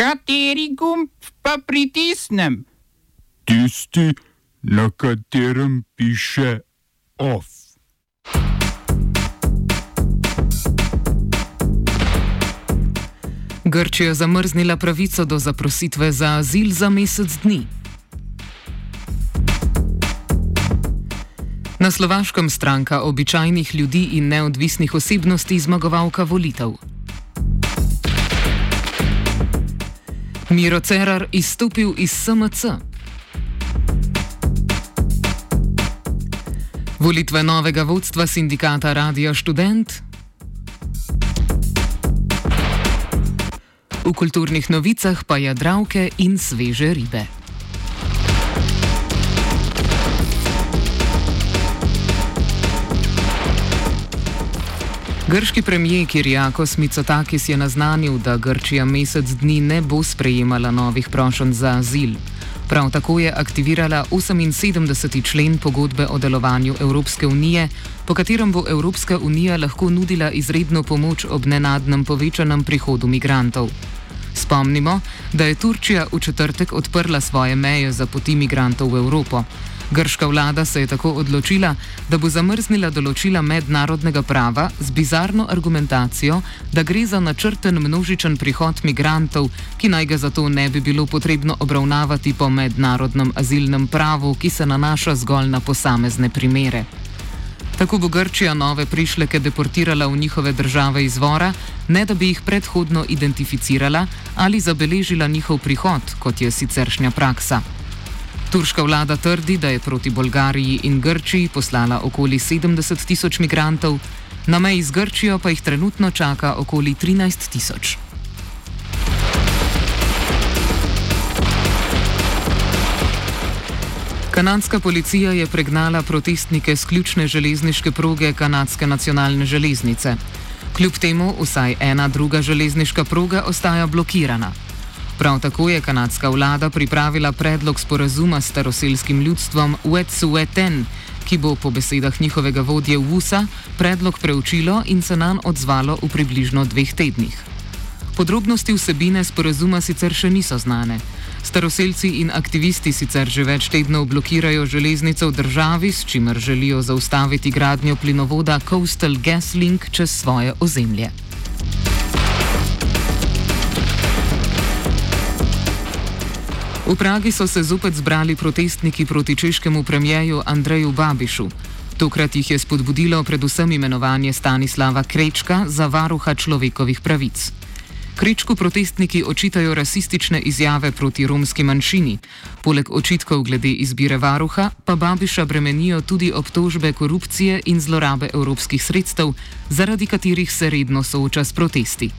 Kateri gumb pa pritisnem? Tisti, na katerem piše OF. Grčija zamrznila pravico do zaprositve za azil za mesec dni. Na slovaškem stranka običajnih ljudi in neodvisnih osebnosti zmagovalka volitev. Miro Cerar izstopil iz SMC. Volitve novega vodstva sindikata Radio Student. V kulturnih novicah pa jadravke in sveže ribe. Grški premijer Kirjakos Mitsotakis je naznanil, da Grčija mesec dni ne bo sprejemala novih prošenj za azil. Prav tako je aktivirala 78. člen pogodbe o delovanju Evropske unije, po katerem bo Evropska unija lahko nudila izredno pomoč ob nenadnem povečanem prihodu migrantov. Spomnimo, da je Turčija v četrtek odprla svoje meje za poti migrantov v Evropo. Grška vlada se je tako odločila, da bo zamrznila določila mednarodnega prava z bizarno argumentacijo, da gre za načrten množičen prihod migrantov, ki naj ga zato ne bi bilo potrebno obravnavati po mednarodnem azilnem pravu, ki se nanaša zgolj na posamezne primere. Tako bo Grčija nove prišleke deportirala v njihove države izvora, ne da bi jih predhodno identificirala ali zabeležila njihov prihod, kot je siceršnja praksa. Turška vlada trdi, da je proti Bolgariji in Grčiji poslala okoli 70 tisoč migrantov, na meji z Grčijo pa jih trenutno čaka okoli 13 tisoč. Kanadska policija je pregnala protestnike z ključne železniške proge Kanadske nacionalne železnice. Kljub temu vsaj ena druga železniška proga ostaja blokirana. Prav tako je kanadska vlada pripravila predlog sporazuma s staroselskim ljudstvom Wet'suwet'en, ki bo po besedah njihovega vodje Wusa predlog preučilo in se nam odzvalo v približno dveh tednih. Podrobnosti vsebine sporazuma sicer še niso znane. Staroselci in aktivisti sicer že več tednov blokirajo železnico v državi, s čimer želijo zaustaviti gradnjo plinovoda Coastal Gas Link čez svoje ozemlje. V Pragi so se zopet zbrali protestniki proti češkemu premijeju Andreju Babišu. Tokrat jih je spodbudilo predvsem imenovanje Stanislava Krečka za varuha človekovih pravic. Krečku protestniki očitajo rasistične izjave proti romski manjšini. Poleg očitkov glede izbire varuha pa Babiša bremenijo tudi obtožbe korupcije in zlorabe evropskih sredstev, zaradi katerih se redno sooča s protesti.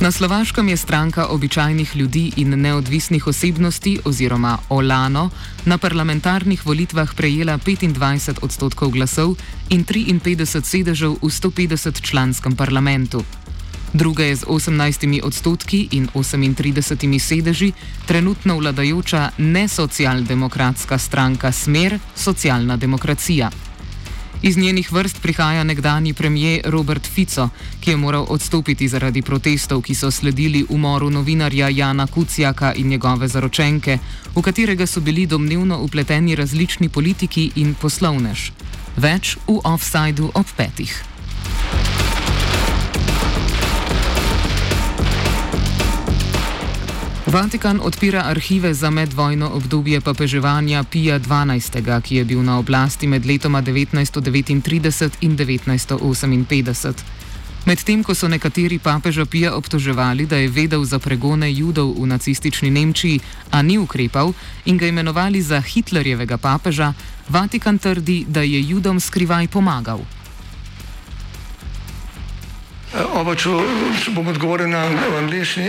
Na Slovaškem je stranka običajnih ljudi in neodvisnih osebnosti oziroma Olano na parlamentarnih volitvah prejela 25 odstotkov glasov in 53 sedežev v 150 članskem parlamentu. Druga je z 18 odstotki in 38 sedeži trenutno vladajoča nesocialdemokratska stranka Smer, socialna demokracija. Iz njenih vrst prihaja nekdani premijer Robert Fico, ki je moral odstopiti zaradi protestov, ki so sledili umoru novinarja Jana Kucijaka in njegove zaročenke, v katerega so bili domnevno upleteni različni politiki in poslovnež. Več v offsajdu ob petih. Vatikan odpira arhive za medvojno obdobje papeževanja Pija XII., ki je bil na oblasti med letoma 1939 in 1958. Medtem ko so nekateri papeža Pija obtoževali, da je vedel za pregone judov v nacistični Nemčiji, a ni ukrepal in ga imenovali za Hitlerjevega papeža, Vatikan trdi, da je judom skrivaj pomagal. Oba, če, če bom odgovoril na angliški.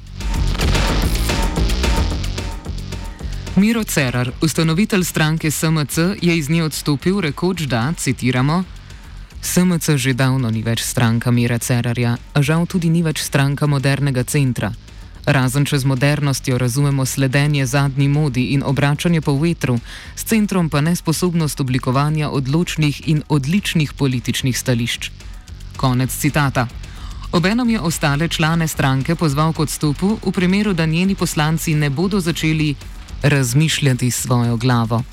Miro Cerar, ustanovitelj stranke SMC, je iz nje odstopil, rekoč da, citiramo, SMC že davno ni več stranka Mira Cerarja, a žal tudi ni več stranka modernega centra. Razen če z modernostjo razumemo sledenje zadnji modi in obračanje po vetru, s centrom pa nesposobnost oblikovanja odločnih in odličnih političnih stališč. Konec citata. Obenem je ostale člane stranke pozval k odstopu, v primeru, da njeni poslanci ne bodo začeli razmišljati s svojo glavo.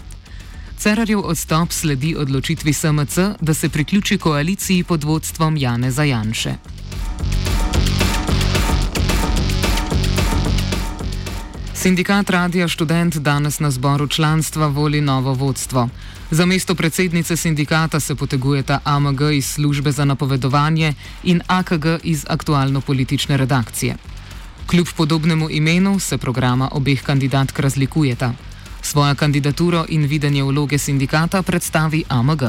Cerarjev odstop sledi odločitvi SMC, da se priključi koaliciji pod vodstvom Jane Zajanše. Sindikat Radija Študent danes na zboru članstva voli novo vodstvo. Za mesto predsednice sindikata se potegujeta AMG iz službe za napovedovanje in AKG iz aktualno-politične redakcije. Kljub podobnemu imenu se programa obeh kandidatk razlikujeta. Svojo kandidaturo in videnje vloge sindikata predstavi AMG.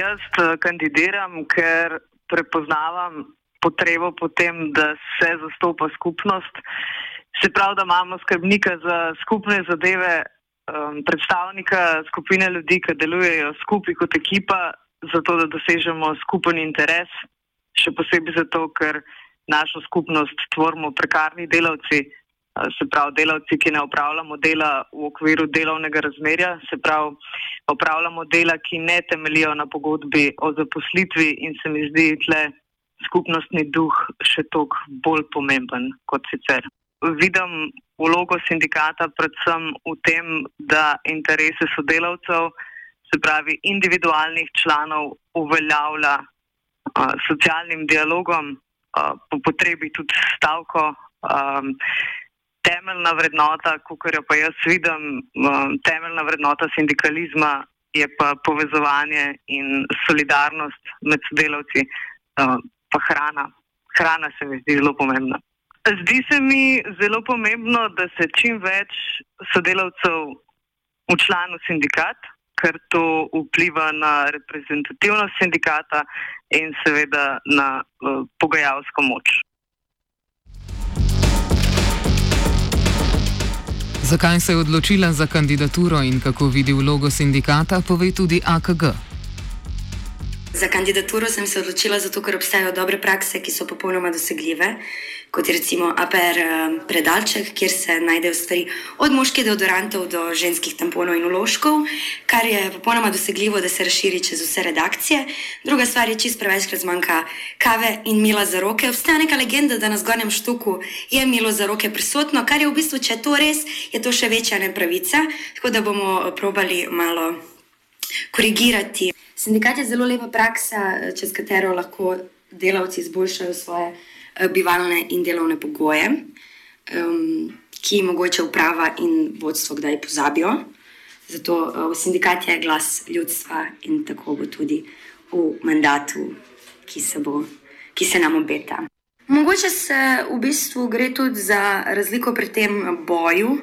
Jaz eh, kandidiram, ker prepoznavam potrebo po tem, da se zastopa skupnost. Se pravi, da imamo skrbnika za skupne zadeve, um, predstavnika skupine ljudi, ki delujejo skupaj kot ekipa, zato da dosežemo skupen interes, še posebej zato, ker našo skupnost tvorimo prekarni delavci, se pravi delavci, ki ne upravljamo dela v okviru delovnega razmerja, se pravi upravljamo dela, ki ne temelijo na pogodbi o zaposlitvi in se mi zdi tle skupnostni duh še toliko bolj pomemben kot sicer. Vidim vlogo sindikata predvsem v tem, da interese sodelavcev, se pravi individualnih članov, uveljavlja uh, socialnim dialogom, po potrebi tudi stavko. Um, temeljna vrednota, kot jo pa jaz vidim, um, temeljna vrednota sindikalizma je pa povezovanje in solidarnost med sodelavci, uh, pa hrana. Hrana se mi zdi zelo pomembna. Zdi se mi zelo pomembno, da se čim več sodelavcev učlani v sindikat, ker to vpliva na reprezentativnost sindikata in seveda na uh, pogajalsko moč. Zakaj se je odločila za kandidaturo in kako vidi vlogo sindikata, pove tudi AKG. Za kandidaturo sem se odločila zato, ker obstajajo dobre prakse, ki so popolnoma dosegljive, kot je recimo APR eh, predalček, kjer se najdejo stvari od moških deodorantov do ženskih tamponov in uložkov, kar je popolnoma dosegljivo, da se razširi čez vse redakcije. Druga stvar je čist prevečkrat zmanjka kave in mila za roke. Obstaja neka legenda, da na zgornjem štuku je milo za roke prisotno, kar je v bistvu, če je to res, je to še večja nepravica, tako da bomo probali malo korigirati. Sindikat je zelo lepa praksa, čez katero lahko delavci izboljšajo svoje eh, bivalne in delovne pogoje, um, ki jih mogoče uprava in vodstvo kdaj pozabijo. Zato uh, sindikat je glas ljudstva in tako bo tudi v mandatu, ki se, bo, ki se nam obeta. Mogoče se v bistvu gre tudi za razliko pri tem boju.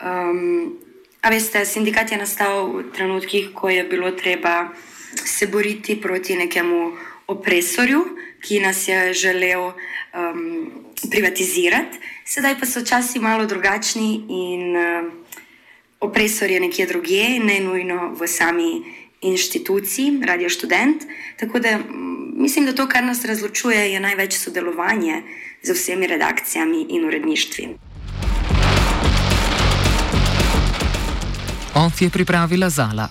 Um, a veste, sindikat je nastal v trenutkih, ko je bilo treba se boriti proti nekemu opresorju, ki nas je želel um, privatizirati. Sedaj pa so časi malo drugačni in uh, opresor je nekje drugje, ne nujno v sami inštituciji, radio študent. Tako da mislim, da to, kar nas razločuje, je največ sodelovanje z vsemi redakcijami in uredništvi. OF je pripravila Zala.